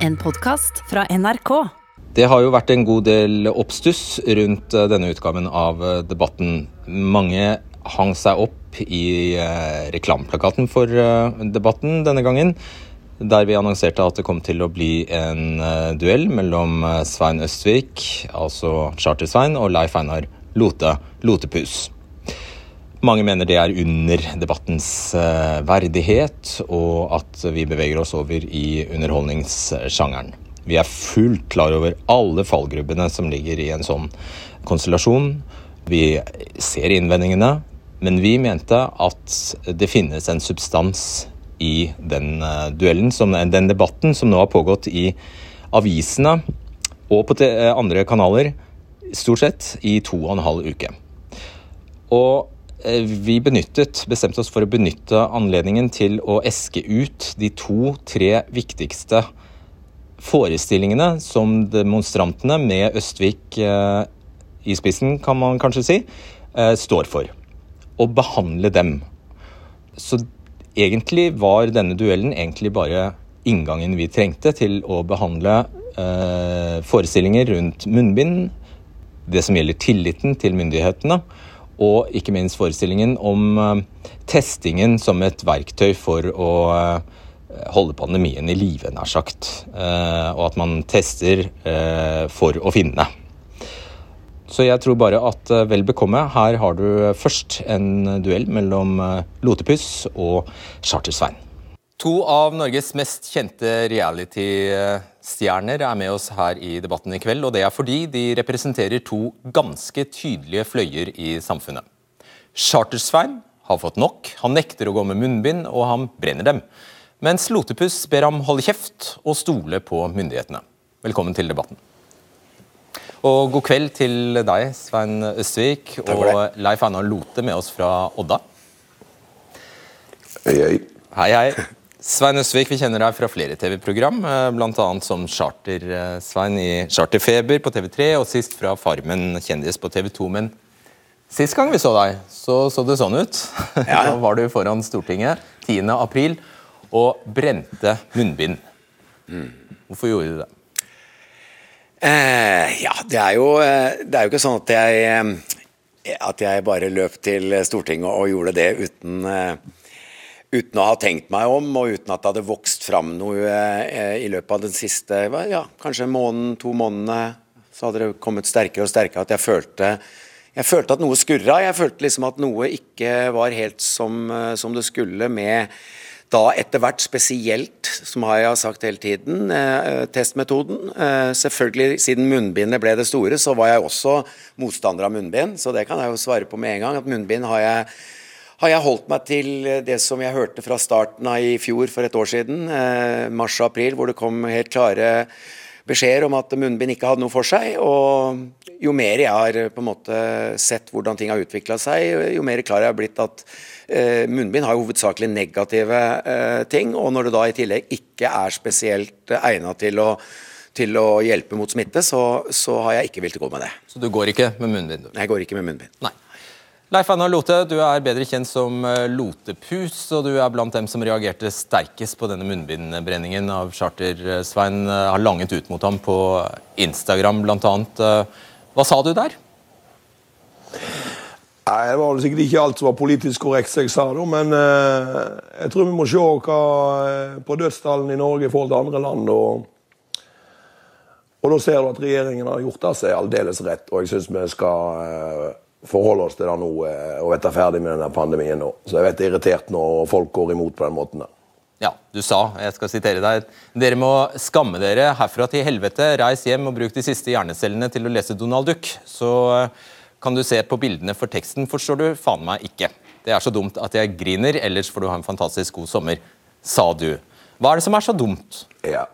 En podkast fra NRK. Det har jo vært en god del oppstuss rundt eh, denne utgaven av eh, debatten. Mange hang seg opp i eh, reklameplakaten for debatten denne gangen, der vi annonserte at det kom til å bli en duell mellom Svein Østvik, altså Charter-Svein, og Leif Einar Lote, Lotepus. Mange mener det er under debattens verdighet, og at vi beveger oss over i underholdningssjangeren. Vi er fullt klar over alle fallgrubbene som ligger i en sånn konstellasjon. Vi ser innvendingene, men vi mente at det finnes en substans i den eh, duellen, som, den debatten som nå har pågått i avisene og på eh, andre kanaler, stort sett i to og en halv uke. Og eh, vi benyttet, bestemte oss for å benytte anledningen til å eske ut de to-tre viktigste forestillingene som demonstrantene, med Østvik eh, i spissen, kan man kanskje si, eh, står for. Og behandle dem. Så egentlig var denne duellen egentlig bare inngangen vi trengte til å behandle eh, forestillinger rundt munnbind, det som gjelder tilliten til myndighetene, og ikke minst forestillingen om testingen som et verktøy for å holde pandemien i live, nær sagt. Eh, og at man tester eh, for å finne. Så jeg tror bare at eh, vel bekomme. Her har du først en duell mellom Lotepus og Charter-Svein. To av Norges mest kjente reality-stjerner er med oss her i debatten i kveld. Og det er fordi de representerer to ganske tydelige fløyer i samfunnet. Charter-Svein har fått nok. Han nekter å gå med munnbind, og han brenner dem mens Lotepus ber ham holde kjeft og stole på myndighetene. Velkommen til debatten. Og god kveld til deg, Svein Østvik, og Leif Einar Lote med oss fra Odda. Hei, hei. Hei, hei. Svein Østvik, vi kjenner deg fra flere TV-program, eh, bl.a. som Charter-Svein i Charterfeber på TV3, og sist fra Farmen kjendis på TV2. Men sist gang vi så deg, så så det sånn ut. Ja. da var du foran Stortinget 10. april og brente munnbind. Hvorfor gjorde du det? Eh, ja, det er, jo, eh, det er jo ikke sånn at jeg, eh, at jeg bare løp til Stortinget og gjorde det uten, eh, uten å ha tenkt meg om, og uten at det hadde vokst fram noe i løpet av den siste ja, kanskje måneden, to månedene. Så hadde det kommet sterkere og sterkere at jeg følte jeg følte at noe skurra. Jeg følte liksom at noe ikke var helt som, som det skulle med da etter hvert spesielt, som har jeg sagt hele tiden, eh, testmetoden. Eh, selvfølgelig, siden munnbindet ble det store, så var jeg også motstander av munnbind. Så det kan jeg jo svare på med en gang. At munnbind har jeg, har jeg holdt meg til det som jeg hørte fra starten av i fjor, for et år siden, eh, mars og april, hvor det kom helt klare beskjeder om at munnbind ikke hadde noe for seg. Og jo mer jeg har på en måte sett hvordan ting har utvikla seg, jo mer klar jeg har blitt at eh, munnbind har jo hovedsakelig negative eh, ting. Og når det da i tillegg ikke er spesielt eh, egna til å til å hjelpe mot smitte, så, så har jeg ikke villet gå med det. Så du går ikke med munnbind? Jeg går ikke med munnbind. Nei. Leif Einar Lote, du er bedre kjent som eh, Lotepus, og du er blant dem som reagerte sterkest på denne munnbindbrenningen av Charter-Svein. Eh, har langet ut mot ham på Instagram bl.a. Eh, hva sa du der? Nei, Det var sikkert ikke alt som var politisk korrekt, som jeg sa da, men eh, jeg tror vi må se hva, på dødstallene i Norge i forhold til andre land. Og, og da ser du at regjeringen har gjort det seg aldeles rett, og jeg syns vi skal eh, forholde oss til det nå eh, og være ferdig med denne pandemien nå. Så jeg vet det er irritert når folk går imot på den måten der. Ja, du sa, jeg skal sitere deg, dere må skamme dere herfra til helvete. Reis hjem og bruk de siste hjernecellene til å lese Donald Duck. Så eh, kan du se på bildene, for teksten forstår du faen meg ikke. Det er så dumt at jeg griner, ellers får du ha en fantastisk god sommer, sa du. Hva er det som er så dumt? Ja,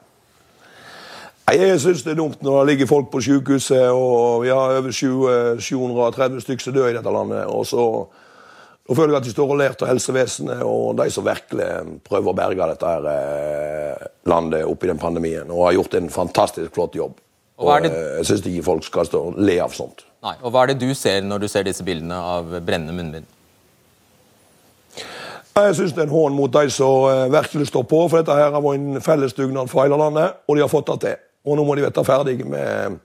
jeg syns det er dumt når det ligger folk på sykehuset, og vi har over 730 stykker som dør i dette landet. og så da føler jeg at de står og ler av helsevesenet og de som virkelig prøver å berge dette her eh, landet oppi den pandemien, og har gjort en fantastisk flott jobb. Og, eh, Jeg syns ikke folk skal stå og le av sånt. Nei, og Hva er det du ser når du ser disse bildene av brennende munnbind? Jeg syns det er en hån mot de som eh, virkelig står på, for dette her har vært en fellesdugnad for hele landet, og de har fått det til. Og nå må de være ferdig med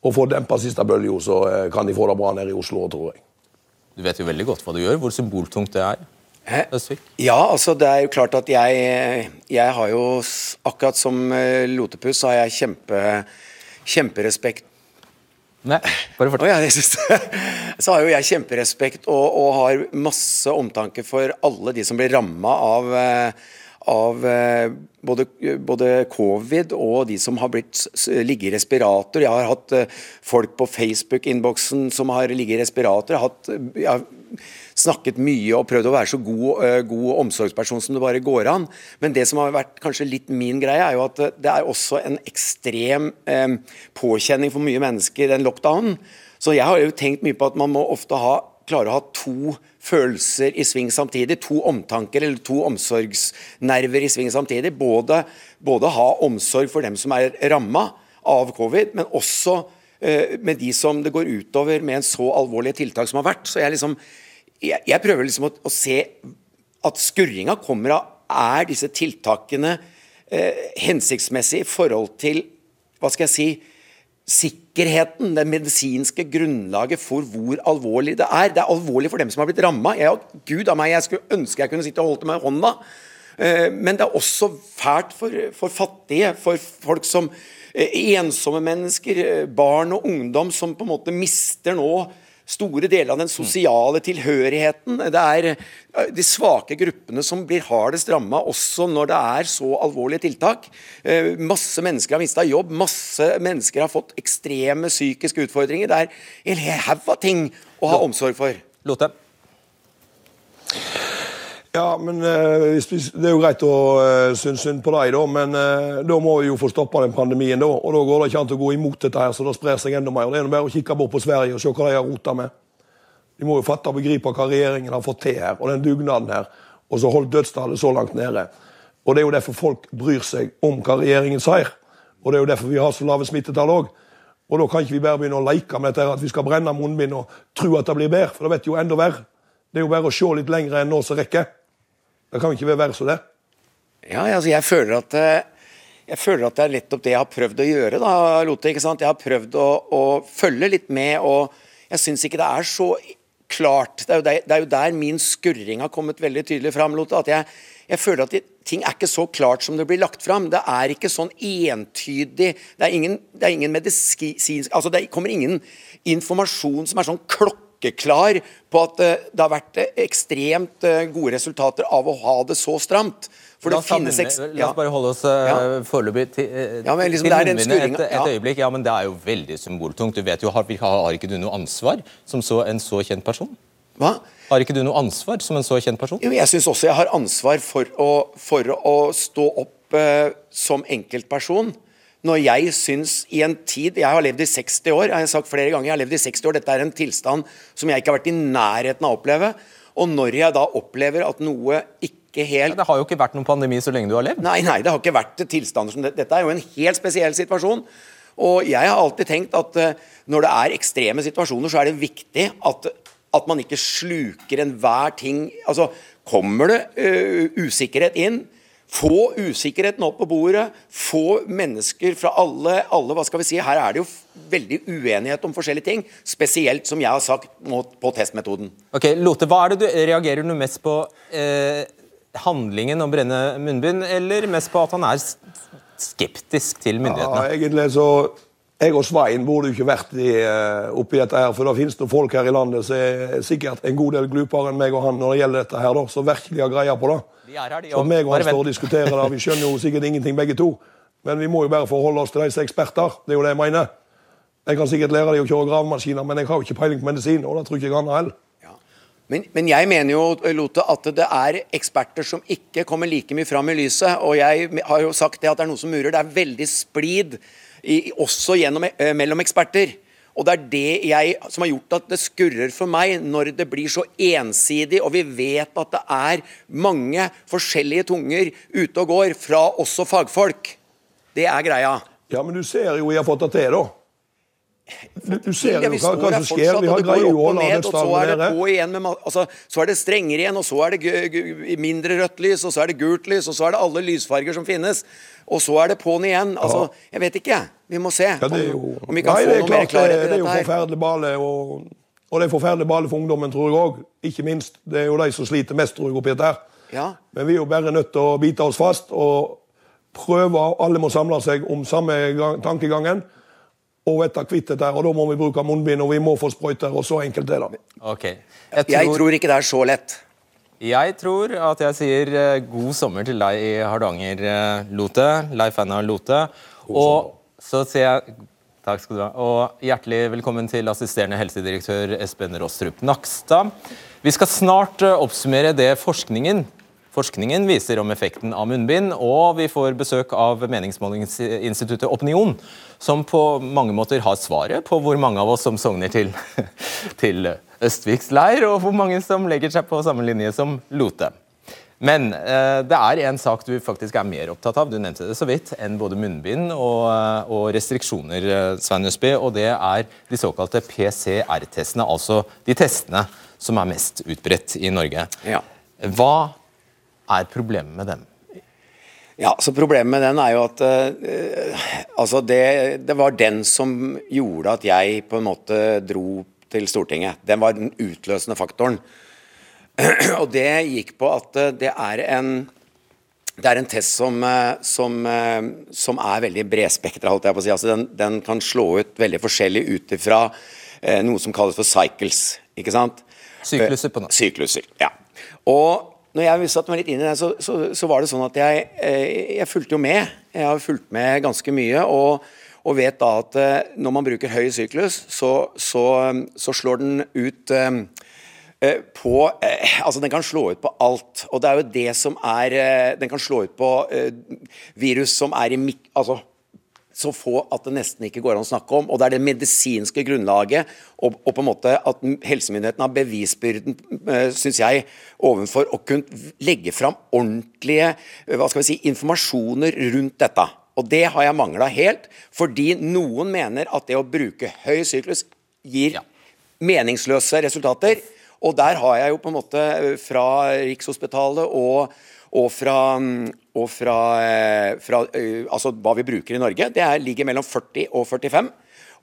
å få dempa siste bølja, så eh, kan de få det bra nede i Oslo, tror jeg. Du vet jo veldig godt hva du gjør, hvor symboltungt det er. Ja, altså det er jo klart at jeg Jeg har jo, akkurat som eh, Lotepus, så har jeg kjempe, kjemperespekt Nei, bare fortell. Oh, ja, synes. Så har jo jeg kjemperespekt og, og har masse omtanke for alle de som blir ramma av, eh, av eh, både, både covid og de som har blitt ligget i respirator. Jeg har hatt eh, folk på Facebook-innboksen som har ligget i respirator. Jeg har, hatt, eh, jeg har snakket mye og prøvd å være så god, god omsorgsperson som det bare går an. Men det som har vært kanskje litt min greie, er jo at det er også en ekstrem påkjenning for mye mennesker, den lockdownen. Så jeg har jo tenkt mye på at man må ofte ha, klare å ha to følelser i sving samtidig. To omtanker eller to omsorgsnerver i sving samtidig. Både, både ha omsorg for dem som er ramma av covid, men også eh, med de som det går utover med en så alvorlige tiltak som har vært. Så jeg liksom jeg, jeg prøver liksom å, å se at skurringa kommer av er disse tiltakene eh, hensiktsmessige i forhold til hva skal jeg si sikkerheten, det medisinske grunnlaget for hvor alvorlig det er. Det er alvorlig for dem som har blitt ramma. Gud av meg, jeg skulle ønske jeg kunne sitte og holdt meg i hånda. Eh, Men det er også fælt for, for fattige, for folk som eh, ensomme mennesker, eh, barn og ungdom som på en måte mister nå store deler av den sosiale tilhørigheten. Det er eh, de svake gruppene som blir hardest ramma, også når det er så alvorlige tiltak. Eh, Masse mennesker har mista jobb, masse mennesker har fått ekstreme psykiske utfordringer. Det er en haug av ting å ha omsorg for. Lote? Ja, men eh, Det er jo greit å uh, synes synd på deg, da, men eh, da må vi jo få stoppa den pandemien. da, og Da går det ikke an å gå imot dette, her, så det sprer seg enda mer. Det er bare å kikke bort på Sverige og se hva de har rota med. De må jo fatte og begripe hva regjeringen har fått til her, og den dugnaden her. Og så holdt dødstallet så langt nede. Og Det er jo derfor folk bryr seg om hva regjeringen sier. Og det er jo derfor vi har så lave smittetall òg. Og da kan ikke vi bare begynne å leke med dette her, at vi skal brenne munnbind og tro at det blir bedre, for det vet jo enda verre. Det er jo bare å se litt lenger enn nå som rekker. Det kan jo ikke være så det. Ja, altså jeg føler at eh, jeg føler at det er nettopp det jeg har prøvd å gjøre. da, Lotte, ikke sant? Jeg har prøvd å, å følge litt med, og jeg syns ikke det er så klart. Det er, der, det er jo der min skurring har kommet veldig tydelig fram. Lotte, at jeg, jeg føler at det, ting er ikke så klart som det blir lagt fram. Det er ikke sånn entydig. Det er ingen, det er ingen medisinsk Altså, det kommer ingen informasjon som er sånn klokkeklar på at eh, det har vært eh, ekstremt eh, gode resultater av å ha det så stramt. For La finnes munnbind- la oss bare holde oss Ja. foreløpig til, Ja, men liksom til et, et ja. øyeblikk. Ja, men Det er jo veldig symboltungt. Du vet jo, Har, har ikke du noe ansvar som så, en så kjent person? Hva? Har ikke du noe ansvar som en så kjent person? Jo, jeg syns også jeg har ansvar for å, for å stå opp uh, som enkeltperson. Når jeg syns i en tid Jeg har levd i 60 år. Jeg har sagt flere ganger, jeg har levd i 60 år. Dette er en tilstand som jeg ikke har vært i nærheten av å oppleve. Og når jeg da opplever at noe ikke helt Det har jo ikke vært noen pandemi så lenge du har levd. Nei, nei, det har ikke vært tilstander som dette. Dette er jo en helt spesiell situasjon. Og jeg har alltid tenkt at eh, når det er ekstreme situasjoner, så er det viktig at, at man ikke sluker enhver ting. Altså, kommer det uh, usikkerhet inn, få usikkerheten opp på bordet. Få mennesker fra alle, alle Hva skal vi si? Her er det jo veldig uenighet om forskjellige ting. Spesielt, som jeg har sagt, på testmetoden. Ok, Lote, hva er det du reagerer du mest på? Eh, handlingen om brenne munnbind, eller mest på at han er skeptisk til myndighetene? Ja, egentlig så Jeg og Svein burde jo ikke vært i, eh, oppi dette her, for det finnes noen folk her i landet som er sikkert en god del glupere enn meg og han når det gjelder dette her, da, som virkelig har greie på det. De er her, de Så meg og han står og diskuterer det. Vi skjønner jo sikkert ingenting begge to. Men vi må jo bare forholde oss til de som er eksperter. Det er jo det jeg mener. Jeg kan sikkert lære deg å kjøre gravemaskiner, men jeg har jo ikke peiling på medisin, og det tror ikke jeg han heller. Men, men jeg mener jo, Lotte, at det er eksperter som ikke kommer like mye fram i lyset. Og jeg har jo sagt det at det er noe som murer. Det er veldig splid i, også gjennom, eh, mellom eksperter. Og det er det jeg, som har gjort at det skurrer for meg når det blir så ensidig, og vi vet at det er mange forskjellige tunger ute og går, fra også fagfolk. Det er greia. Ja, men du ser jo jeg har fått det til, da. Du, du ser jo hva, hva som skjer. Vi har opp å og ned, så er det på igjen med, altså, Så er det strengere igjen, og så er det mindre rødt lys, og så er det gult lys, og så er det alle lysfarger som finnes. Og så er det på'n igjen. Altså, jeg vet ikke. Vi må se Ja, jo, om, vi kan Nei, få det noe mer klart, klarhet det, er jo forferdelig bale. Og, og det er forferdelig bale for ungdommen, tror jeg òg. Ikke minst. Det er jo de som sliter mest, tror jeg, oppi dette. her. Ja. Men vi er jo bare nødt til å bite oss fast og prøve. Alle må samle seg om samme gang, tankegangen og vite kvittet der, Og da må vi bruke munnbind, og vi må få sprøyter, og så enkelt er det. Ok. Jeg Jeg tror, tror ikke det er så lett. jeg tror at jeg sier eh, god sommer til deg i Hardanger, eh, Lote. Leif Einar Lote. Og så sier jeg Takk skal du ha. Og hjertelig velkommen til assisterende helsedirektør Espen Rostrup Nakstad. Vi skal snart eh, oppsummere det forskningen Forskningen viser om effekten av munnbind, og vi får besøk av meningsmålingsinstituttet Opinion, som på mange måter har svaret på hvor mange av oss som sogner til, til Østviks leir, og hvor mange som legger seg på samme linje som Lote. Men eh, det er en sak du faktisk er mer opptatt av, du nevnte det så vidt, enn både munnbind og, eh, og restriksjoner, eh, Svein Østby, og det er de såkalte PCR-testene, altså de testene som er mest utbredt i Norge. Ja. Hva er problemet med dem? Ja, så Problemet med den er jo at uh, altså det, det var den som gjorde at jeg på en måte dro til Stortinget. Den var den utløsende faktoren. Og det gikk på at eh, det er en det er en test som, eh, som, som er veldig bredspektra, si. Altså den, den kan slå ut veldig forskjellig ut ifra eh, noe som kalles for cycles. ikke sant? Sykluser på noe. Sykluser, ja. Og når jeg satt meg litt inn i det, så, så, så var det sånn at jeg, eh, jeg fulgte jo med. Jeg har fulgt med ganske mye. og og vet da at eh, når man bruker høy syklus, så, så, slår den ut eh, på Altså, den kan slå ut på alt. Og det er jo det som er Den kan slå ut på virus som er i mik... Altså så få at det nesten ikke går an å snakke om. Og det er det medisinske grunnlaget, og, og på en måte at helsemyndighetene har bevisbyrden, uh, syns jeg, overfor å kunne legge fram ordentlige eh, hva skal vi si, informasjoner rundt dette. Og det har jeg mangla helt, fordi noen mener at det å bruke høy syklus gir Ja. meningsløse resultater. Og der har jeg jo på en måte eh, fra Rikshospitalet og, og fra, og fra, eh, fra eh, altså hva vi bruker i Norge, det er, ligger mellom 40 og 45.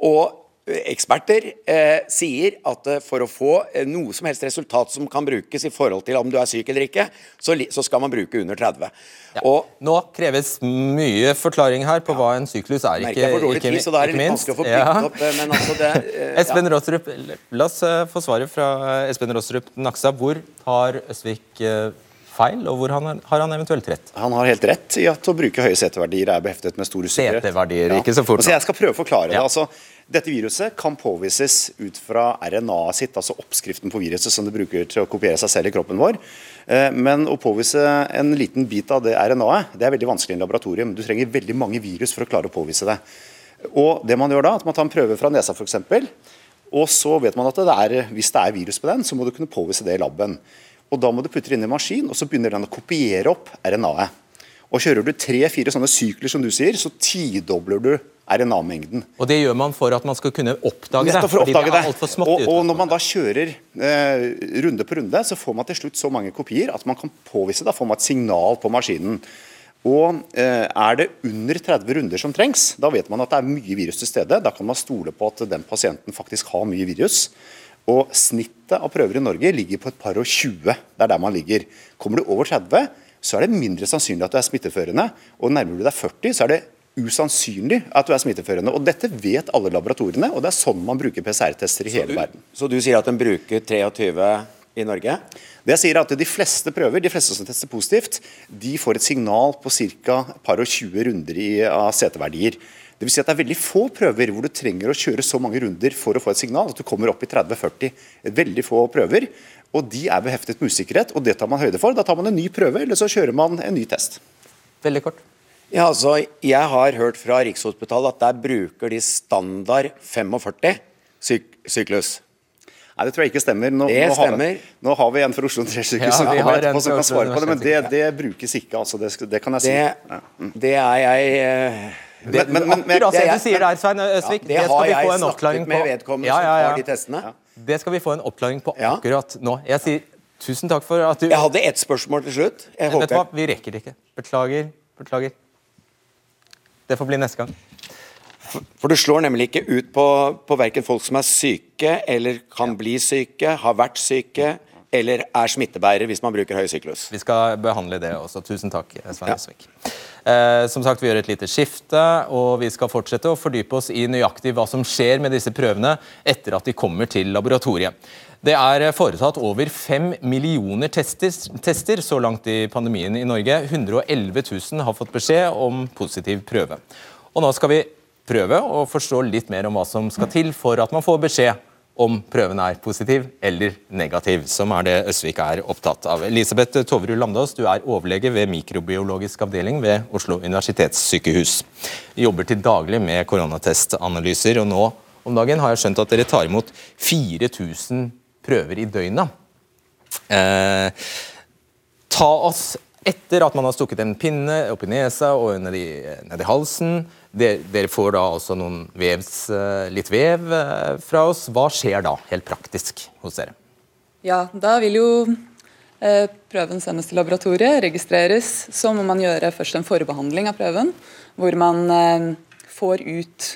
Og eh, eksperter eh, sier at for å få noe som helst resultat som kan brukes i forhold til om du er syk eller ikke, så, så skal man bruke under 30. Ja. Og Nå kreves mye forklaring her på hva en syklus er. merker jeg for dårlig tid, så da er det litt vanskelig å få Ja. opp. Men altså det eh, Espen Rostrup, la oss få svaret fra Espen Rostrup Naksa. Hvor har Østvik eh, feil, og hvor han har, har han eventuelt rett? Han har helt rett i at å bruke høye seteverdier er beheftet med stor usikkerhet. Seteverdier, ikke så fort Altså, jeg skal prøve å forklare Ja. det. Altså, dette viruset kan påvises ut fra RNA-et sitt, altså oppskriften på viruset som det bruker til å kopiere seg selv i kroppen vår. Eh, Men å påvise en liten bit av det RNA-et, det er veldig vanskelig i en laboratorium. Du trenger veldig mange virus for å klare å påvise det. Og det man gjør da, at man tar en prøve fra nesa f.eks., og så vet man at det er, hvis det er virus på den, så må du kunne påvise det i laben. Og Da må du putte det inn i en maskin, og så begynner den å kopiere opp RNA-et. Og Kjører du tre-fire sånne sykler, som du sier, så tidobler du RNA-mengden. Og det gjør man for at man skal kunne oppdage det. Nettopp for å oppdage det det. smått Og, og når man da kjører eh, runde på runde, så får man til slutt så mange kopier at man kan påvise Da får man et signal på maskinen. Og eh, Er det under 30 runder som trengs, da vet man at det er mye virus til stede. Da kan man stole på at den pasienten faktisk har mye virus. Og Snittet av prøver i Norge ligger på et par og 20. Det er der man ligger. Kommer du over 30, så er det mindre sannsynlig at du er smitteførende. Og nærmer du deg 40, så er det usannsynlig at du er smitteførende. Og Dette vet alle laboratoriene, og det er sånn man bruker PCR-tester i hele verden. Så du sier at en bruker 23 i Norge? Det jeg sier er at De fleste prøver, de fleste som tester positivt, de får et signal på ca. par og 20 runder i, av CT-verdier. Det vil si at det er veldig få prøver hvor du trenger å kjøre så mange runder for å få et signal. At du kommer opp i 30-40. Veldig få prøver. Og de er beheftet med usikkerhet, og det tar man høyde for. Da tar man en ny prøve, eller så kjører man en ny test. Veldig kort. Ja, altså, Jeg har hørt fra Rikshospitalet at der bruker de standard 45 syk syklus. Nei, Det tror jeg ikke stemmer. Nå, Det nå har, stemmer. nå har vi en for Oslo Universitetssykehus Ja, som kommer etterpå som kan svare på det, men det, det brukes ikke. altså Det, det kan jeg si. Det, Ja. det er jeg eh, Det, Men- men- men- akkurat det er- du sier der, Svein Øsvik, Ja, det det skal vi jeg få en oppklaring på. Ja, ja. Det skal vi få en oppklaring på akkurat nå. Jeg sier tusen takk for at du Jeg hadde ett spørsmål til slutt. Jeg Vet du hva, vi rekker det ikke. Beklager. Beklager. Det får bli neste gang. For du slår nemlig ikke ut på, på verken folk som er syke, eller kan bli syke, har vært syke, eller er smittebærer hvis man bruker høy syklus. Vi skal behandle det også. Tusen takk, Svein Ja. Eh, som sagt, Vi gjør et lite skifte, og vi skal fortsette å fordype oss i nøyaktig hva som skjer med disse prøvene etter at de kommer til laboratoriet. Det er foretatt over fem millioner tester, tester så langt i pandemien i Norge. 111 000 har fått beskjed om positiv prøve. Og Nå skal vi prøve å forstå litt mer om hva som skal til for at man får beskjed om prøven er positiv eller negativ, som er det Østvik er opptatt av. Elisabeth Toverud Landås, du er overlege ved mikrobiologisk avdeling ved Oslo universitetssykehus. Vi jobber til daglig med koronatestanalyser, og nå om dagen har jeg skjønt at dere tar imot 4000 prøver i døgnet. Eh, ta oss etter at man har stukket en pinne opp i nesa og ned i, ned i halsen. Dere, får da også noen vevs, eh, litt vev eh, fra oss. Hva skjer da, helt praktisk, hos dere? Ja, da vil jo eh, prøven sendes til laboratoriet, registreres. Så må man gjøre først en forbehandling av prøven, hvor man får ut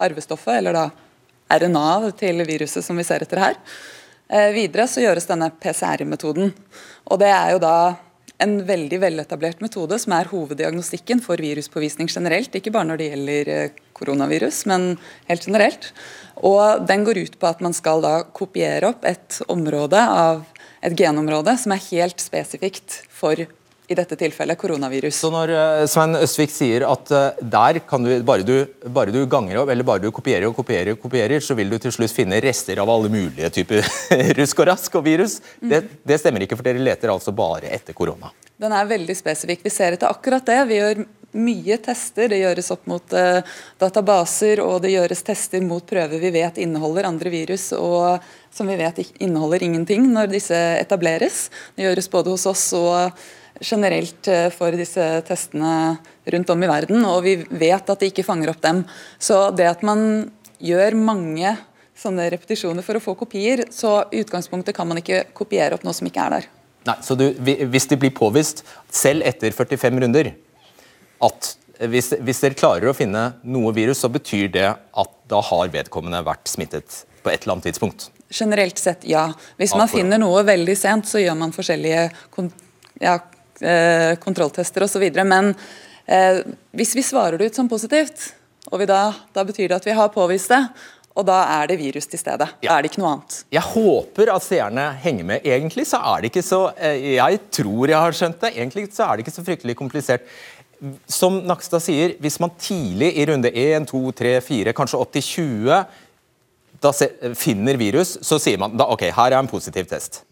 arvestoffet, eller da RNA til viruset som vi ser etter her. Videre så gjøres denne PCR-metoden. Og det er jo da en veldig veletablert metode som er hoveddiagnostikken for viruspåvisning generelt. Ikke bare når det gjelder eh, koronavirus, men helt generelt. Og den går ut på at man skal da kopiere opp et område av et genområde som er helt spesifikt for i dette tilfellet koronavirus. Så når eh, Svein Østvik sier at eh, der kan du bare, du bare du ganger opp, eller bare du kopierer og kopierer, og kopierer, så vil du til slutt finne rester av alle mulige typer rusk og rask og virus. Det, det stemmer ikke, for dere leter altså bare etter korona. Den er veldig spesifikk. Vi ser etter akkurat det. Vi gjør mye tester. Det gjøres opp mot uh, databaser, og det gjøres tester mot prøver vi vet inneholder andre virus, og som vi vet inneholder ingenting når disse etableres. Det gjøres både hos oss og generelt eh, for disse testene rundt om i verden, og vi vet at de ikke fanger opp dem. Så det at man gjør mange sånne repetisjoner for å få kopier, så i utgangspunktet kan man ikke kopiere opp noe som ikke er der. Nei, så du, Hvis det blir påvist, selv etter 45 runder, at hvis, hvis dere klarer å finne noe virus, så betyr det at da har vedkommende vært smittet på et eller annet tidspunkt? Generelt sett, ja. Hvis man finner noe veldig sent, så gjør man forskjellige ja, eh, kontrolltester osv. Men eh, hvis vi svarer det ut som positivt, og vi da, da betyr det at vi har påvist det, og da er det virus til stede. Da er det ikke noe annet. Jeg håper at seerne henger med. Egentlig så er det ikke så eh, Jeg tror jeg har skjønt det. Egentlig så er det ikke så fryktelig komplisert. Som Nakstad sier, hvis man tidlig i runde 1, 2, 3, 4, kanskje opp til 20 da se, finner virus, så sier man da, ok, her er en positiv test.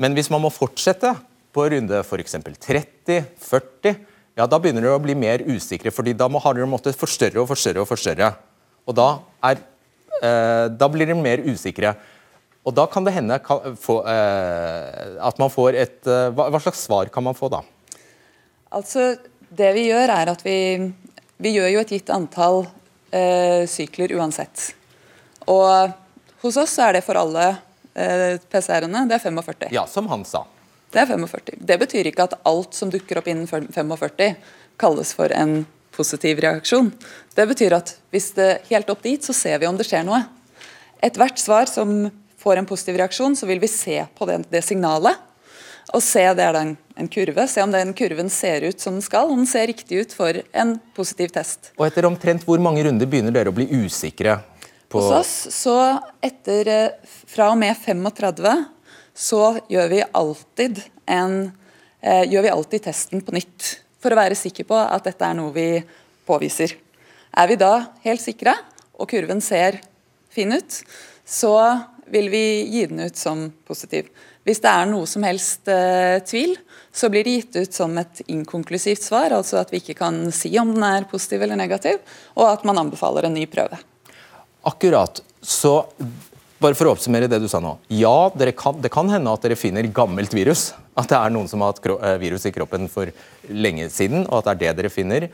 Men hvis man må fortsette på runde f.eks. 30, 40, ja, da begynner dere å bli mer usikre, fordi da har dere måttet forstørre og forstørre og forstørre. Og da, er, eh, da blir dere mer usikre. Og da kan det hende kan, få, eh, at man får et eh, hva, hva slags svar kan man få da? Altså, det vi gjør er at vi, vi gjør jo et gitt antall eh, sykler uansett. Og hos oss er det for alle eh, PCR-ene, det er 45. Ja, som han sa. Det er 45. Det betyr ikke at alt som dukker opp innen 45 kalles for en positiv reaksjon. Det betyr at hvis det helt opp dit, så ser vi om det skjer noe. Ethvert svar som får en positiv reaksjon, så vil vi se på det, det signalet. Og se det er da en, en kurve, se om den kurven ser ut som den skal, om den ser riktig ut for en positiv test. Og etter omtrent hvor mange runder begynner dere å bli usikre? på... Hos oss, så etter eh, fra og med 35, så gjør vi alltid en eh, gjør vi alltid testen på nytt. For å være sikker på at dette er noe vi påviser. Er vi da helt sikre, og kurven ser fin ut, så vil vi gi den ut som positiv. Hvis det er noe som helst eh, tvil, så blir det gitt ut som et inkonklusivt svar, altså at vi ikke kan si om den er positiv eller negativ, og at man anbefaler en ny prøve. Akkurat. Så bare for å oppsummere det du sa nå. Ja, kan, det kan hende at dere finner gammelt virus. At det er noen som har hatt eh, virus i kroppen for lenge siden, og at det er det dere finner.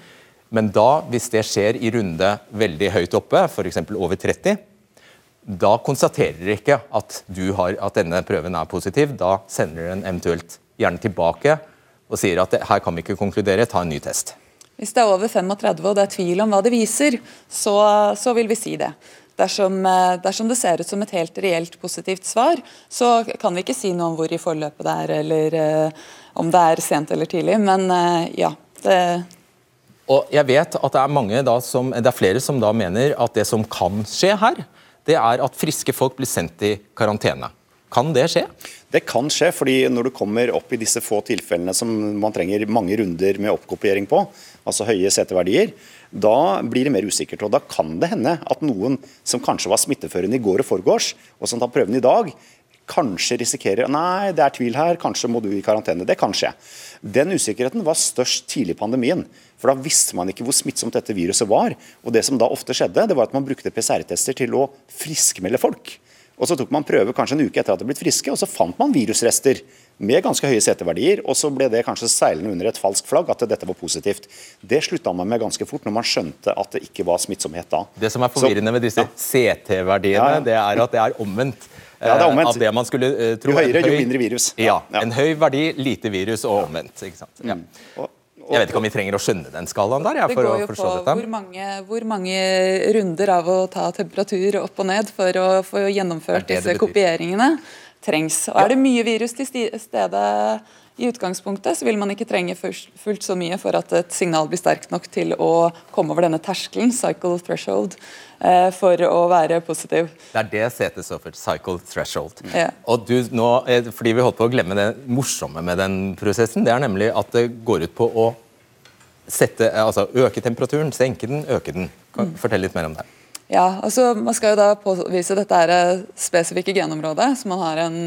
Men da, hvis det skjer i runde veldig høyt oppe, f.eks. over 30, da konstaterer dere ikke at, har, at, denne prøven er positiv. Da sender dere den eventuelt gjerne tilbake og sier at det, her kan vi ikke konkludere, ta en ny test. Hvis det er over 35 og det er tvil om hva det viser, så, så vil vi si det. Dersom, eh, dersom, det ser ut som et helt reelt positivt svar, så kan vi ikke si noe om hvor i forløpet det er, eller uh, om det er sent eller tidlig. Men uh, ja. Det og jeg vet at det er, mange da som, det er flere som da mener at det som kan skje her, det er at friske folk blir sendt i karantene. Kan det skje? Det kan skje, fordi når du kommer opp i disse få tilfellene som man trenger mange runder med oppkopiering på, altså høye seteverdier, da blir det mer usikkert. og Da kan det hende at noen som kanskje var smitteførende i går og forgårs, og som tar prøven i dag, kanskje risikerer Nei, det er tvil her, kanskje må du i karantene. Det kan skje. Den usikkerheten var størst tidlig i pandemien. For da visste man ikke hvor smittsomt dette viruset var. Og det som da ofte skjedde, det var at man brukte PCR-tester til å friskmelde folk. Og Så tok man prøve kanskje en uke etter at de blitt friske, og så fant man virusrester med ganske høye seteverdier. Og så ble det kanskje seilende under et falskt flagg at dette var positivt. Det slutta man med ganske fort, når man skjønte at det ikke var smittsomhet da. Det som er forvirrende så, med disse ja. CT-verdiene, ja, ja. det er at det er omvendt. Ja, det er omvendt. Av det man skulle uh, tro. Jo høyere, jo mindre virus. Ja, En høy verdi, lite virus og omvendt. ikke sant? Ja. Mm. Og, jeg vet ikke om vi trenger å skjønne den skalaen der. Ja, det går jo på hvor mange, hvor mange, runder av å ta temperatur opp og ned for å få gjennomført det det disse kopieringene trengs. Og Er det mye virus til stede i utgangspunktet, så vil man ikke trenge fullt så mye for at et signal blir sterkt nok til å komme over denne terskelen, cycle threshold, eh, for å være positiv. Det er det CT står for, cycle threshold. Ja. Og du, nå, eh, fordi Vi holdt på å glemme det morsomme med den prosessen. Det er nemlig at det går ut på å sette, altså øke temperaturen, senke den, øke den. Kan mm. Fortell litt mer om det. Ja, altså Man skal jo da påvise dette er spesifikke genområdet, så man har en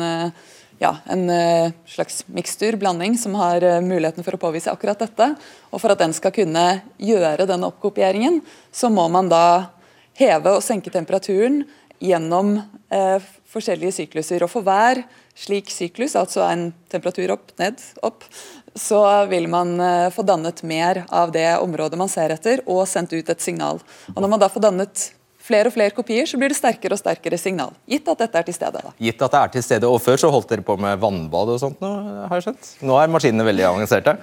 ja, en eh, slags mikstur, blanding, som har eh, muligheten for å påvise akkurat dette. Og For at den skal kunne gjøre denne oppkopieringen, så må man da heve og senke temperaturen gjennom eh, forskjellige sykluser. Og For hver slik syklus, altså en temperatur opp, ned, opp, så vil man eh, få dannet mer av det området man ser etter, og sendt ut et signal. Og Når man da får dannet flere og flere kopier, så blir det sterkere og sterkere signal. Gitt at dette er til stede. da. Gitt at det er til stede. Og før så holdt dere på med vannbad og sånt nå, har jeg skjønt? Nå er maskinene veldig avanserte.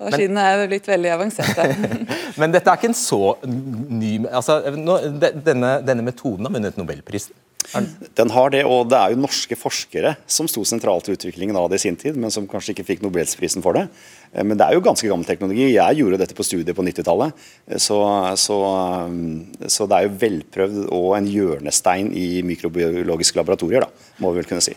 Maskinene er blitt veldig avanserte. Men dette er ikke en så ny altså, nå, denne, denne metoden har vunnet nobelprisen. Den har det, og det er jo norske forskere som sto sentralt i utviklingen av det i sin tid, men som kanskje ikke fikk Nobelsprisen for det. Eh, men det er jo ganske gammel teknologi. Jeg gjorde dette på studiet på 90-tallet. Eh, så, så, eh, så, det er jo velprøvd og en hjørnestein i mikrobiologiske laboratorier, da, må vi vel kunne si.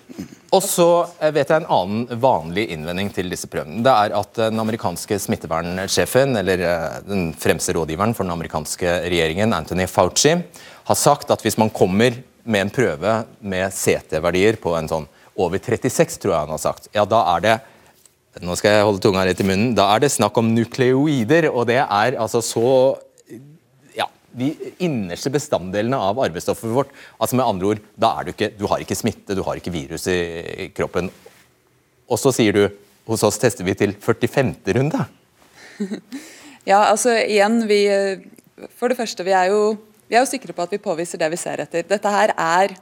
Og så vet jeg en annen vanlig innvending til disse prøvene. Det er at den amerikanske smittevernsjefen, eller den fremste rådgiveren for den amerikanske regjeringen, Anthony Fauci, har sagt at hvis man kommer med en prøve med CT-verdier på en sånn over 36, tror jeg han har sagt, ja, da er det nå skal jeg holde tunga litt i munnen, da er det snakk om nukleoider. Og det er altså så ja, De innerste bestanddelene av arbeidsstoffet vårt. altså med andre ord, da er Du ikke, du har ikke smitte, du har ikke virus i kroppen. Og så sier du hos oss tester vi til 45. runde. Ja, altså igjen, vi For det første, vi er jo vi er jo sikre på at vi påviser det vi ser etter. Dette her er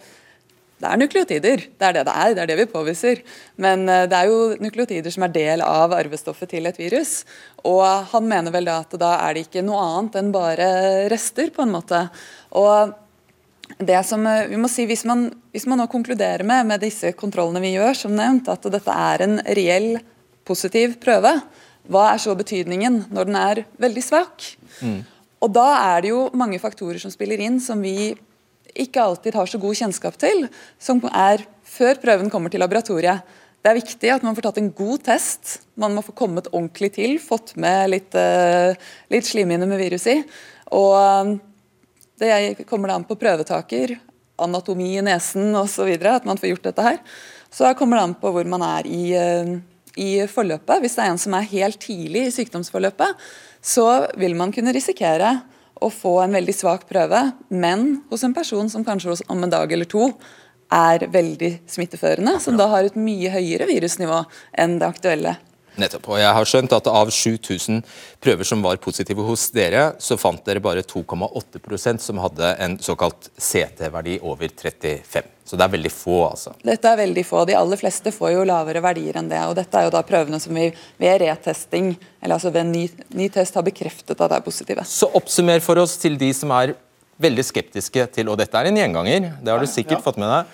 det er nukleotider. Det er det det er, det er det vi påviser. Men eh, det er jo nukleotider som er del av arvestoffet til et virus. Og han mener vel da at da er det ikke noe annet enn bare rester, på en måte. Og det som eh, vi må si, Hvis man, hvis man nå konkluderer med med disse kontrollene vi gjør, som nevnt, at dette er en reell positiv prøve, hva er så betydningen når den er veldig svak? Mm. Og Da er det jo mange faktorer som spiller inn, som vi ikke alltid har så god kjennskap til, som er før prøven kommer til laboratoriet. Det er viktig at man får tatt en god test. Man må få kommet ordentlig til, fått med litt, uh, litt slimhinne med virus i. Og uh, det kommer det an på prøvetaker, anatomi i nesen osv. at man får gjort dette her. Så kommer det an på hvor man er i, uh, i forløpet. Hvis det er en som er helt tidlig i sykdomsforløpet, så vil man kunne risikere å få en veldig svak prøve, men hos en person som kanskje om en dag eller to er veldig smitteførende, som da har et mye høyere virusnivå enn det aktuelle. Nettopp. Og jeg har skjønt at av 7000 prøver som var positive hos dere, så fant dere bare 2,8% som hadde en såkalt CT-verdi over 35. Så det er veldig få, altså. Dette er veldig få. De aller fleste får jo lavere verdier enn det. og Dette er jo da prøvene som vi ved retesting, eller altså ved ny, ny test, har bekreftet at det er positive. Så oppsummer for oss til de som er veldig skeptiske til Og dette er en gjenganger, det har du sikkert Ja. fått med deg.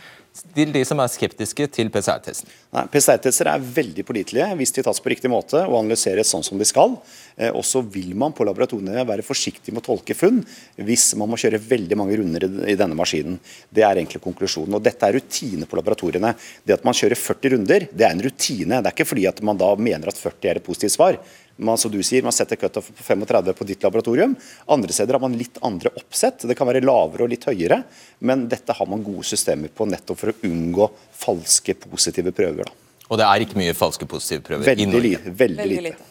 Til de som er skeptiske til PCR-testen. PCR-tester er veldig pålitelige hvis de tas på riktig måte og analyseres sånn som de skal. Eh, og så vil man på laboratoriene være forsiktig med å tolke funn hvis man må kjøre veldig mange runder i denne maskinen. Det er egentlig konklusjonen. Og dette er rutine på laboratoriene. Det at man kjører 40 runder, det er en rutine. Det er ikke fordi at man da mener at 40 er et positivt svar. Man, som du sier, man setter cutoff på 35 på ditt laboratorium. Andre steder har man litt andre oppsett. Det kan være lavere og litt høyere. Men dette har man gode systemer på nettopp for å unngå falske positive prøver. Da. Og det er ikke mye falske positive prøver i Veldig, Norge. li veldig, Veldig lite.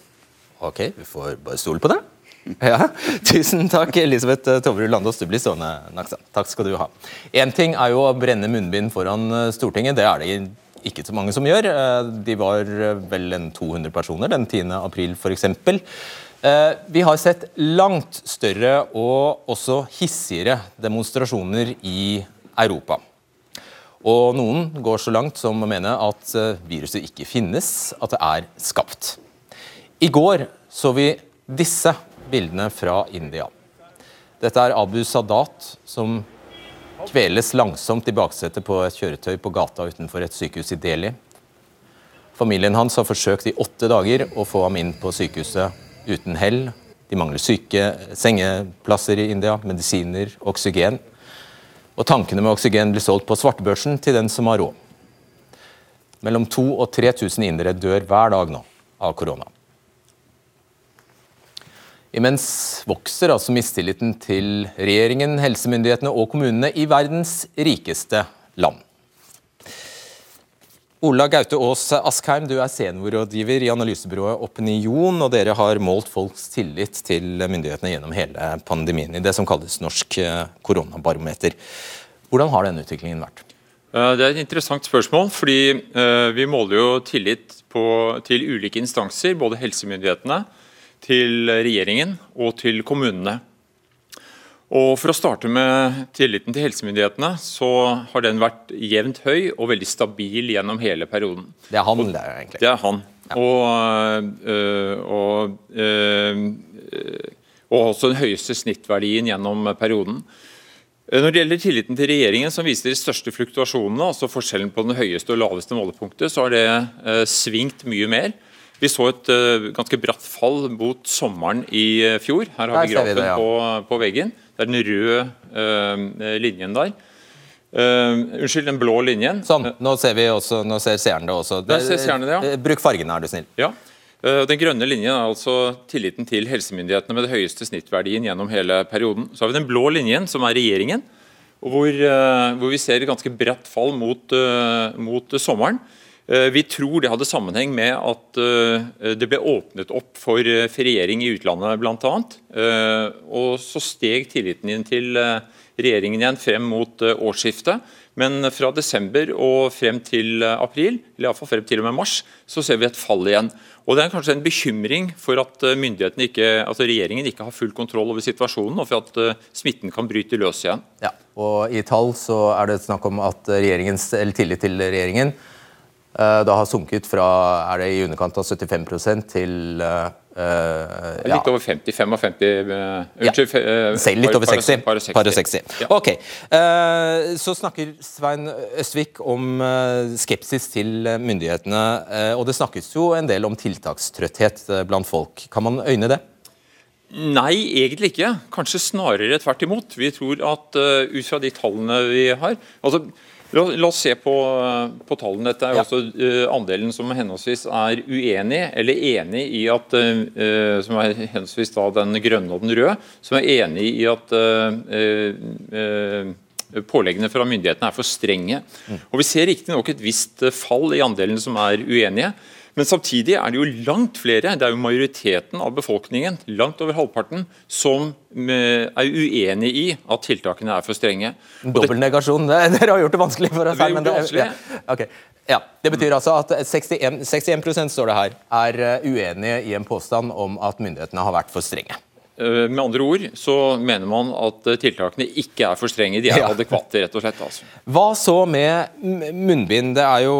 Ok, vi får bare stole på det. Ja, Tusen takk, Elisabeth Toverud Landås. Du blir stående, Naksa. Takk skal du ha. Én ting er jo å brenne munnbind foran eh, Stortinget. Det er det ikke så mange som gjør. Eh, De var eh, vel en 200 personer den 10. april f.eks. Vi har sett langt større og også hissigere demonstrasjoner i Europa. Og noen går så langt som å mene at eh, viruset ikke finnes, at det er skapt. I går så vi disse bildene fra India. Dette er Abu Sadat som kveles langsomt i baksetet på et kjøretøy på gata utenfor et sykehus i Delhi. Familien hans har forsøkt i åtte dager å få ham inn på sykehuset uten hell. De mangler syke sengeplasser i India, medisiner, oksygen. Og tankene med oksygen blir solgt på svartebørsen til den som har råd. Mellom 2000 og 3000 indere dør hver dag nå av korona. Imens vokser altså mistilliten til regjeringen, helsemyndighetene og kommunene i verdens rikeste land. Ola Gaute Aas Askheim, du er seniorrådgiver i analysebyrået Opinion, og dere har målt folks tillit til myndighetene gjennom hele pandemien i det som kalles Norsk eh, koronabarometer. Hvordan har denne utviklingen vært? Eh, Det er et interessant spørsmål, fordi eh, vi måler jo tillit på, til ulike instanser, både helsemyndighetene, til regjeringen og til kommunene. Og For å starte med tilliten til helsemyndighetene, så har den vært jevnt høy og veldig stabil gjennom hele perioden. Det er han, det er egentlig. Det er han. Og, øh, og, øh, og også den høyeste snittverdien gjennom perioden. Når det gjelder tilliten til regjeringen, som viser de største fluktuasjonene, altså forskjellen på den høyeste og laveste målepunktet, så har det øh, svingt mye mer. Vi så et uh, ganske bratt fall mot sommeren i eh, fjor. Her har Der vi grafen vi det, ja. på, på veggen. Det er den røde uh, linjen der. Uh, unnskyld, den blå linjen. Sånn, nå ser vi også, nå ser seerne det også. Det, ser seerne det, ja. Bruk fargene, er du snill. Ja. Den grønne linjen er altså tilliten til helsemyndighetene med det høyeste snittverdien gjennom hele perioden. Så har vi den blå linjen, som er regjeringen, og hvor, hvor vi ser et ganske bredt fall mot, mot sommeren. Eh, Vi tror det hadde sammenheng med at eh, det ble åpnet opp for eh, feriering i utlandet bl.a. Og så steg tilliten inn til regjeringen igjen frem mot årsskiftet. Men fra desember og frem til april, eller iallfall frem til og med mars, så ser vi et fall igjen. Og Det er kanskje en bekymring for at ikke, altså regjeringen ikke har full kontroll over situasjonen, og for at smitten kan bryte løs igjen. Ja, og I tall så er det snakk om at tillit til regjeringen da har sunket fra er det i underkant av 75 til uh, eh, ja, Litt over 50, 55 eh, Unnskyld. eh, Selv litt over 60. par- par- Par og 60. Ja. Ok, Uh, Så snakker Svein Østvik om eh, skepsis til eh, myndighetene. Uh, Og det snakkes jo en del om tiltakstrøtthet eh, blant folk. Kan man øyne det? Nei, egentlig ikke. Kanskje snarere tvert imot. Vi tror at ut fra de tallene vi har altså, la, oss se på, på tallene. Dette er Ja. også uh, andelen som henholdsvis er uenig eller enig i at uh, Som er henholdsvis da den grønne og den røde. Som er enig i at uh, påleggene fra myndighetene er for strenge. Og Vi ser riktignok et visst fall i andelen som er uenige. Men samtidig er det jo langt flere, det er jo majoriteten av befolkningen, langt over halvparten, som eh, er uenig i at tiltakene er for strenge. Dobbeltnegasjon. Dere har gjort det vanskelig for oss her. men det Ja. Okay. ja. Det betyr altså at 61, 61 står det her, er eh, uenige i en påstand om at myndighetene har vært for strenge. Eh, Med andre ord så mener man at tiltakene ikke er for strenge, de er Ja. adekvate, rett og slett. altså. Hva så med munnbind? Det er jo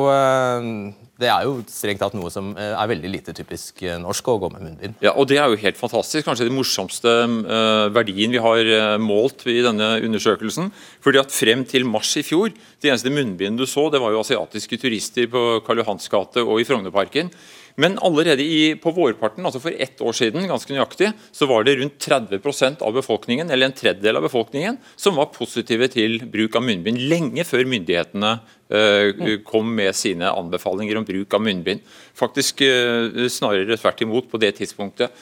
det er jo strengt tatt noe som eh, er veldig lite typisk eh, norsk å gå med munnbind. Ja, og Det er jo helt fantastisk. Kanskje den morsomste eh, verdien vi har målt i denne undersøkelsen. Fordi at Frem til mars i fjor, det eneste munnbindet du så, det var jo asiatiske turister på Karl Johans gate og i Frognerparken. Men allerede i, på vårparten, altså for ett år siden, ganske nøyaktig, så var det rundt 30% av befolkningen, eller en tredjedel av befolkningen, som var positive til bruk av munnbind lenge før myndighetene kom med sine anbefalinger om bruk av munnbind. Faktisk eh, snarere tvert imot på det tidspunktet.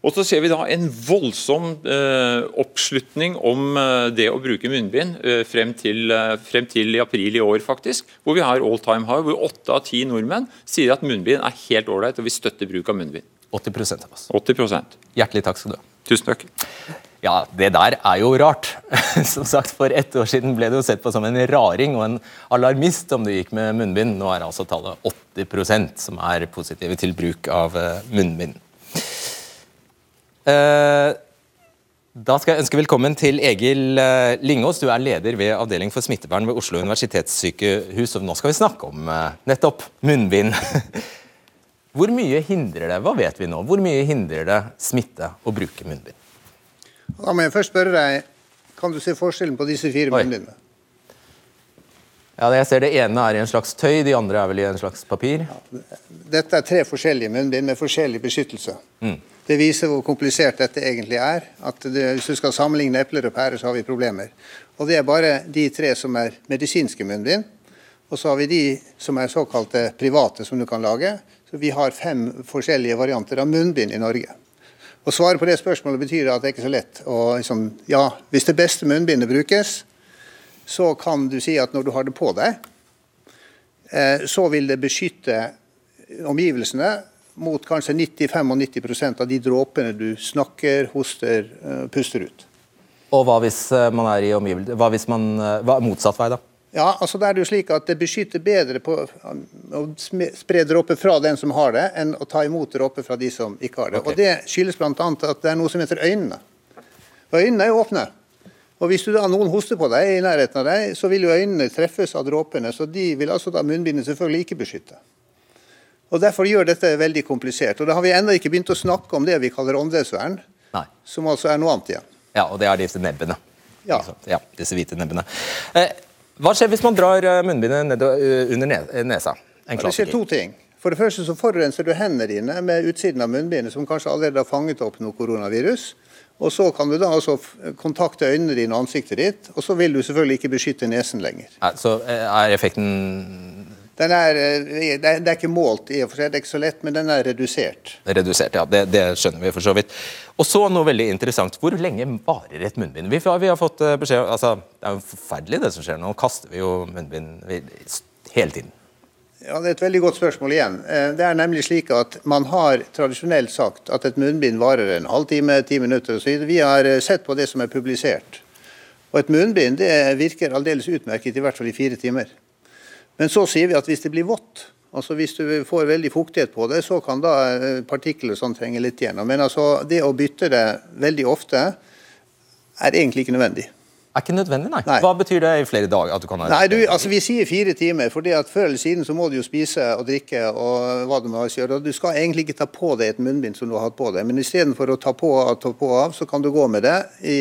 Og så ser vi da en voldsom eh, oppslutning om eh, det å bruke munnbind eh, frem, til, eh, frem til i april i år, faktisk. Hvor vi har all time high, hvor åtte av ti nordmenn sier at munnbind er helt ålreit, og vi støtter bruk av munnbind. 80% av oss. 80 Hjertelig takk skal du ha. Tusen takk. Ja, det der er jo rart. Som sagt, For ett år siden ble det jo sett på som en raring og en alarmist om du gikk med munnbind. Nå er altså tallet 80% som er positive til bruk av eh, munnbind. Eh, Da skal jeg ønske velkommen til Egil eh, Lingås. Du er leder ved avdeling for smittevern ved Oslo universitetssykehus. Og nå skal vi snakke om nettopp munnbind. Hvor mye hindrer det hva vet vi nå, hvor mye hindrer det smitte å bruke munnbind? Da må jeg først spørre deg, kan du se forskjellen på disse fire munnbindene? Ja, jeg ser Det ene er i en slags tøy, de andre er vel i en slags papir. Dette er tre forskjellige munnbind med forskjellig beskyttelse. Det viser hvor komplisert dette egentlig er. at det, Hvis du skal sammenligne epler og pærer, så har vi problemer. Og Det er bare de tre som er medisinske munnbind. Og så har vi de som er såkalte private, som du kan lage. Så vi har fem forskjellige varianter av munnbind i Norge. Å svare på det spørsmålet betyr at det er ikke så lett. Og liksom, ja, Hvis det beste munnbindet brukes, så kan du si at når du har det på deg, eh, så vil det beskytte omgivelsene mot kanskje 90-95 av de dråpene du snakker, hoster, eh, puster ut. Og hva hvis eh, man er i omgivelse Hva hvis man hva, Motsatt vei, da? Ja, altså det er jo slik at det beskytter bedre på å spre dråper fra den som har det, enn å ta imot dråper fra de som ikke har det. Okay. Og Det skyldes bl.a. at det er noe som heter øynene. Og Øynene er jo åpne. Og Hvis du da noen hoster på deg i nærheten av deg, så vil jo øynene treffes av dråpene. Så de vil altså da munnbindet selvfølgelig ikke beskytte. Og Derfor gjør dette veldig komplisert. Og Da har vi ennå ikke begynt å snakke om det vi kaller åndedrettsvern, som altså er noe annet igjen. Ja, og det er disse nebbene. Ja. Ja disse hvite nebbene. Eh, hva skjer hvis man drar eh, munnbindet ned eh, under nesa? En det skjer to ting. For det første så forurenser du hendene dine med utsiden av munnbindet, som kanskje allerede har fanget opp noe koronavirus. Og så kan du da altså kontakte øynene dine og ansiktet ditt, og så vil du selvfølgelig ikke beskytte nesen lenger. Så eh, er effekten Den er, eh, det er det er ikke målt i og for seg, det er ikke så lett, men den er redusert. redusert? Ja, det, det skjønner vi for så vidt. Og så noe veldig interessant. Hvor lenge varer et munnbind? Vi, vi har fått eh, beskjed altså, Det er jo forferdelig det som skjer nå. Kaster vi jo munnbind hele tiden. Ja, Det er et veldig godt spørsmål igjen. Eh, Det er nemlig slik at Man har tradisjonelt sagt at et munnbind varer en halvtime, ti minutter osv. Vi har sett på det som er publisert. Og Et munnbind det virker aldeles utmerket, i hvert fall i fire timer. Men så sier vi at hvis det blir vått, altså hvis du får veldig fuktighet på det, så kan da eh, partikler sånn trenge litt igjennom. Men altså, det å bytte det veldig ofte er egentlig ikke nødvendig. Er ikke nødvendig, nei. Nei. Hva betyr det i flere dager? at du kan ha Nei, du, altså Vi sier fire timer, fordi at før eller siden så må du jo spise og drikke og hva du må gjøre. og Du skal egentlig ikke ta på deg et munnbind som du har hatt på deg, men istedenfor å ta på og ta på av, så kan du gå med det i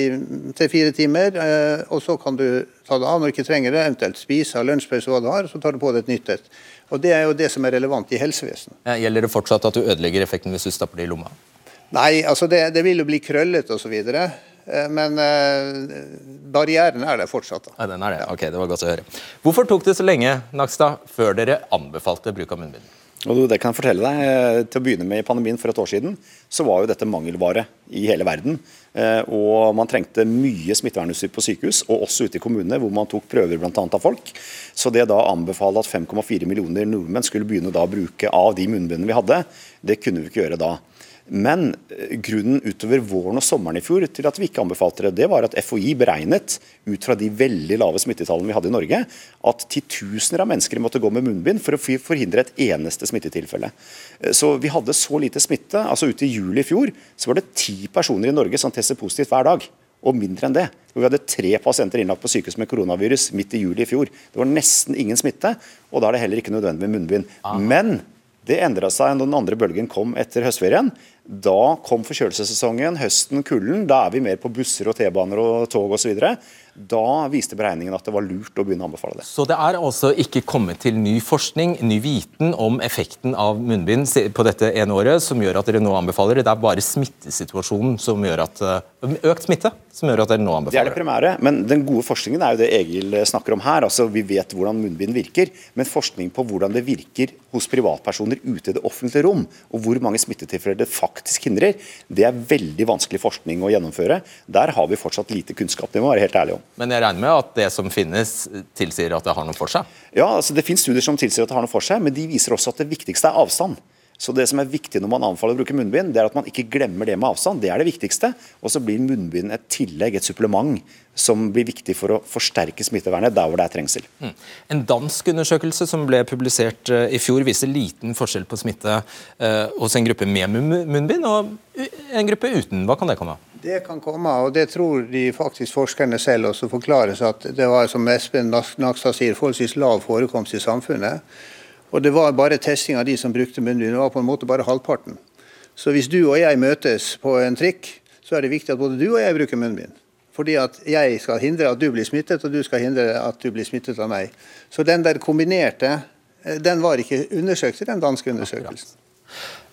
tre-fire timer, eh, og så kan du ta det av når du ikke trenger det, eventuelt spise, ha lunsjpause, hva du har, og så tar du på deg et nytt et. Og Det er jo det som er relevant i helsevesenet. Gjelder det fortsatt at du ødelegger effekten hvis du stapper det i lomma? Nei, altså det, det vil jo bli krøllete osv., men eh, barrieren er der fortsatt. da. Ja, den er det. Ok, det var godt å høre. Hvorfor tok det så lenge Nakstad, før dere anbefalte bruk av munnbind? Og det kan jeg fortelle deg, eh, Til å begynne med i pandemien for et år siden, så var jo dette mangelvare i hele verden. Eh, og man trengte mye smittevernutstyr på sykehus, og også ute i kommunene, hvor man tok prøver annet av folk. Så det da anbefale at 5,4 millioner nordmenn skulle begynne da å bruke av de munnbindene vi hadde, det kunne vi ikke gjøre da. Men eh, grunnen utover våren og sommeren i fjor til at vi ikke anbefalte det, det var at FHI beregnet ut fra de veldig lave smittetallene vi hadde i Norge, at titusener av mennesker måtte gå med munnbind for å forhindre et eneste smittetilfelle. Eh, så vi hadde så lite smitte. altså Ute i juli i fjor så var det ti personer i Norge som testet positivt hver dag. Og mindre enn det. Vi hadde tre pasienter innlagt på sykehus med koronavirus midt i juli i fjor. Det var nesten ingen smitte, og da er det heller ikke nødvendig med munnbind. Aha. Men det endra seg når den andre bølgen kom etter høstferien. Da kom forkjølelsessesongen, høsten, kulden. Da er vi mer på busser og T-baner og tog osv. Da viste beregningen at det var lurt å begynne å anbefale det. Så det er altså ikke kommet til ny forskning, ny viten om effekten av munnbind på dette ene året som gjør at dere nå anbefaler det? Det er bare smittesituasjonen som gjør at eh, Økt smitte som gjør at dere nå anbefaler det? er det primære, men den gode forskningen er jo det Egil snakker om her. altså Vi vet hvordan munnbind virker, men forskning på hvordan det virker hos privatpersoner ute i det offentlige rom, og hvor mange smittetilfeller det faktisk hindrer, det er veldig vanskelig forskning å gjennomføre. Der har vi fortsatt lite kunnskap, det må være helt ærlig om. Men jeg regner med at det som finnes, tilsier at det har noe for seg? Ja, altså det finnes studier som tilsier at det har noe for seg, men de viser også at det viktigste er avstand. Så det som er viktig når man anfaller å bruke munnbind, det er at man ikke glemmer det med avstand. Det er det viktigste. Og så blir munnbind et tillegg, et supplement, som blir viktig for å forsterke smittevernet der hvor det er trengsel. Mm. En dansk undersøkelse som ble publisert uh, i fjor, viser liten forskjell på smitte uh, hos en gruppe med munnbind og en gruppe uten. Hva kan det komme av? Det kan komme, og det tror de faktisk forskerne selv også forklares at det var, som Espen Nakstad sier, forholdsvis lav forekomst i samfunnet. Og det var bare testing av de som brukte munnbind. Det var på en måte bare halvparten. Så hvis du og jeg møtes på en trikk, så er det viktig at både du og jeg bruker munnbind. Fordi at jeg skal hindre at du blir smittet, og du skal hindre at du blir smittet av meg. Så den der kombinerte, eh, den var ikke undersøkt i den danske undersøkelsen.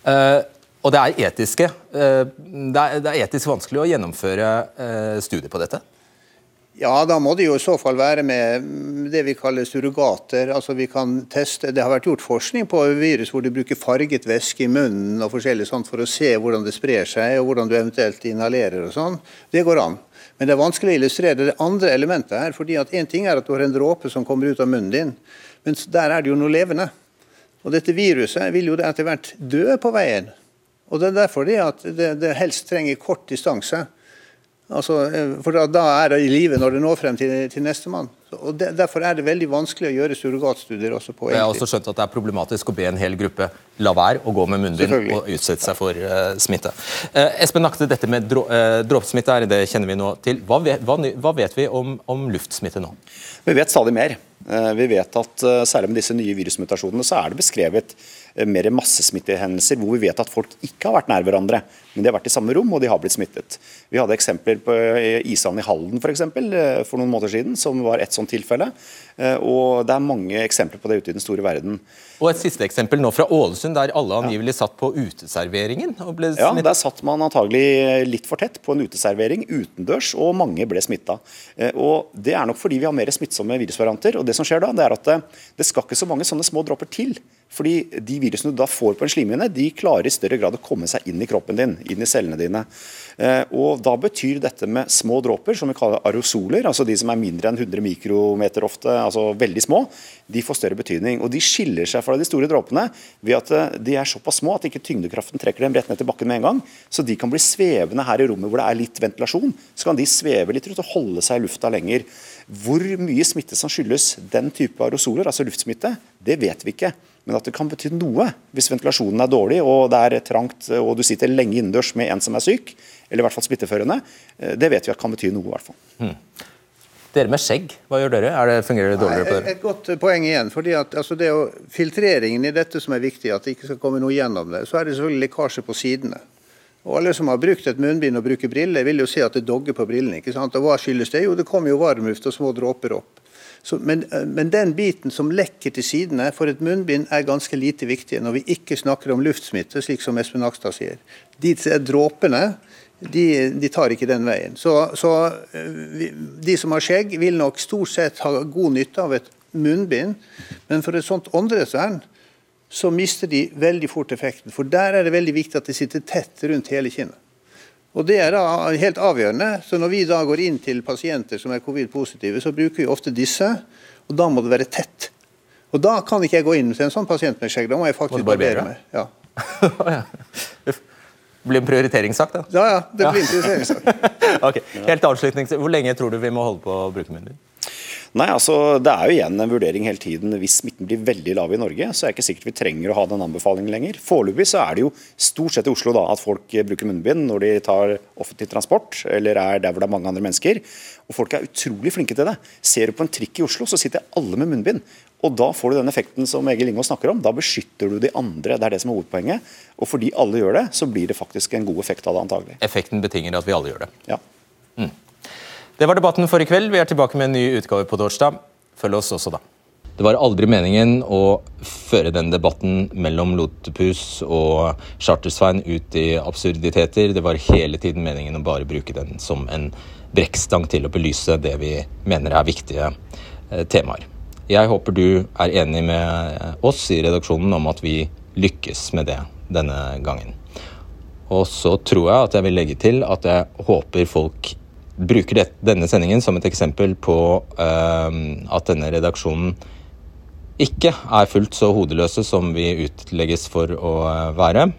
Uh, og det er, etiske, uh, det er, det er etisk vanskelig å gjennomføre uh, studier på dette? Ja, da må det jo i så fall være med det vi kaller surrogater. Altså vi kan teste, Det har vært gjort forskning på virus hvor du bruker farget væske i munnen og forskjellig sånt for å se hvordan det sprer seg, og hvordan du eventuelt inhalerer og sånn. Det går an. Men det er vanskelig å illustrere det andre elementet her. fordi at Én ting er at du har en dråpe som kommer ut av munnen din, men der er det jo noe levende. Og dette viruset vil jo etter hvert dø på veien. Og Det er derfor det at det, det helst trenger kort distanse. Altså, eh, for da, er det i live når det når frem til, til nestemann. Og Derfor er det veldig vanskelig å gjøre surrogatstudier. også på Jeg har også skjønt at det er problematisk å be en hel gruppe la være å gå med munnbind og utsette seg for uh, smitte. Uh, Espen Nakte, dette med dro, uh, dråpesmitte det kjenner vi nå til. Hva vet, hva, hva vet vi om, om, luftsmitte nå? Vi vet stadig mer. Vi vet at Særlig med disse nye virusmutasjonene så er det beskrevet mer massesmittehendelser hvor vi vet at folk ikke har vært nær hverandre, men de har vært i samme rom og de har blitt smittet. Vi hadde eksempler på ishallen i Halden for, eksempel, for noen måneder siden, som var et sånt tilfelle. Eh, og Det er mange eksempler på det ute i den store verden. Og Et siste eksempel nå fra Ålesund, der alle angivelig satt på uteserveringen. ja, Der satt man antagelig litt for tett på en uteservering utendørs, og mange ble smitta. Eh, og Det er nok fordi vi har mer smittsomme virusvarianter. og Det som skjer da, det er at det, det skal ikke så mange sånne små dråper til. Fordi De virusene du da får på en slimhinne, de klarer i større grad å komme seg inn i kroppen din, inn i cellene dine. Eh, og Da betyr dette med små dråper, som vi kaller aerosoler, altså de som er mindre enn 100 mikrometer ofte, altså veldig små, de får større betydning. Og De skiller seg fra de store dråpene ved at eh, de er såpass små at ikke tyngdekraften trekker dem rett ned til bakken med en gang. Så de kan bli svevende her i rommet hvor det er litt ventilasjon. Så kan de sveve litt rundt og holde seg i lufta lenger. Hvor mye smitte som skyldes den type aerosoler, altså luftsmitte, det vet vi ikke. Men at det kan bety noe hvis ventilasjonen er dårlig og det er trangt og du sitter lenge innendørs med en som er syk, eller i hvert fall smitteførende, eh, det vet vi at kan bety noe. i hvert fall. Hmm. Dere med skjegg, hva gjør dere? Det, fungerer det dårligere på dere? Et godt poeng igjen. fordi at altså, Det er filtreringen i dette som er viktig, at det ikke skal komme noe gjennom det. Så er det selvfølgelig lekkasje på sidene. Og Alle som har brukt et munnbind og bruker briller, vil jo se at det dogger på brillene. ikke sant? Og Hva skyldes det? Jo, det kommer jo varmluft og små dråper opp. Så, men, men, den biten som lekker til sidene for et munnbind, er ganske lite viktig når vi ikke snakker om luftsmitte, slik som Espen Nakstad sier. De dråpene de, de, tar ikke den veien. Så, så, eh, de som har skjegg, vil nok stort sett ha god nytte av et munnbind. Men for et sånt åndedrettsvern så mister de veldig fort effekten. For der er det veldig viktig at det sitter tett rundt hele kinnet. Og Det er da helt avgjørende. Så Når vi da går inn til pasienter som er covid-positive, så bruker vi ofte disse, og da må det være tett. Og Da kan ikke jeg gå inn til en sånn pasient med skjegg. Da må jeg faktisk Må barbere? meg. Ja. Det blir en prioriteringssak, da. ja, ja, det blir en prioriteringssak. Ok, Helt avslutningsvis, Hvor lenge tror du vi må holde på å bruke munnbind? Nei, altså Det er jo igjen en vurdering hele tiden. Hvis smitten blir veldig lav i Norge, så er det ikke sikkert vi trenger å ha den anbefalingen lenger. Foreløpig så er det jo stort sett i Oslo da, at folk bruker munnbind når de tar offentlig transport eller er der hvor det er mange andre mennesker. Og folk er utrolig flinke til det. Ser du på en trikk i Oslo, så sitter alle med munnbind. Og da får du den effekten som Egil Ingås snakker om. Da beskytter du de andre. Det er det som er hovedpoenget. Og fordi alle gjør det, så blir det faktisk en god effekt av det antagelig. Effekten betinger at vi alle gjør det. Ja. Det var debatten for i kveld. Vi er tilbake med en ny utgave på torsdag. Følg oss også da. Det var aldri meningen å føre den debatten mellom Lotepus og Chartersvein ut i absurditeter. Det var hele tiden meningen å bare bruke den som en brekkstang til å belyse det vi mener er viktige eh, temaer. Jeg håper du er enig med oss i redaksjonen om at vi lykkes med det denne gangen. Og så tror jeg at jeg vil legge til at jeg håper folk bruker det, denne sendingen som et eksempel på eh, at denne redaksjonen ikke er fullt så hodeløse som vi utlegges for å eh, være.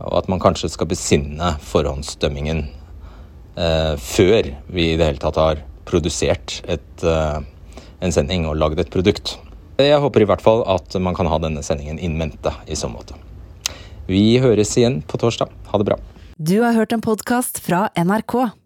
Og at man kanskje skal besinne forhåndsdømmingen eh, før vi i det hele tatt har produsert et, eh, en sending og lagd et produkt. Jeg håper i hvert fall at man kan ha denne sendingen in i så måte. Vi høres igjen på torsdag. Ha det bra. Du har hørt en podkast fra NRK.